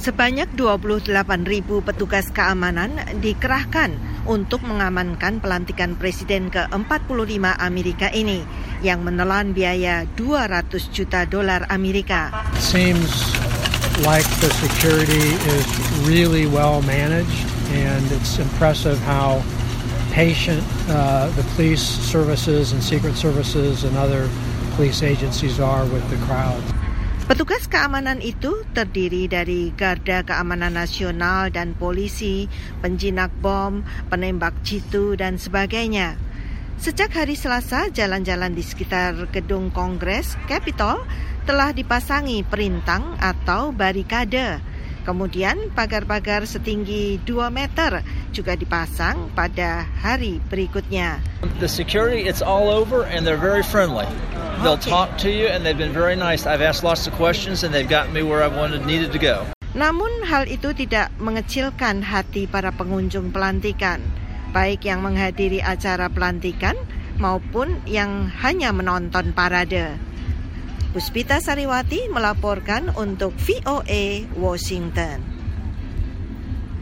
Sebanyak 28 ribu petugas keamanan dikerahkan untuk mengamankan pelantikan Presiden ke-45 Amerika ini yang menelan biaya 200 juta dolar Amerika. Seems like the security is really well managed and it's impressive how patient uh, the police services and secret services and other police agencies are with the crowd. Petugas keamanan itu terdiri dari garda keamanan nasional dan polisi, penjinak bom, penembak jitu, dan sebagainya. Sejak hari Selasa, jalan-jalan di sekitar gedung Kongres, Capitol, telah dipasangi perintang atau barikade. Kemudian pagar-pagar setinggi 2 meter juga dipasang pada hari berikutnya. The security, it's all over and they're very friendly. They'll talk to you and they've been very nice. I've asked lots of questions and they've gotten me where I wanted needed to go. Namun hal itu tidak mengecilkan hati para pengunjung pelantikan, baik yang menghadiri acara pelantikan maupun yang hanya menonton parade. Puspita Sariwati melaporkan untuk VOA Washington.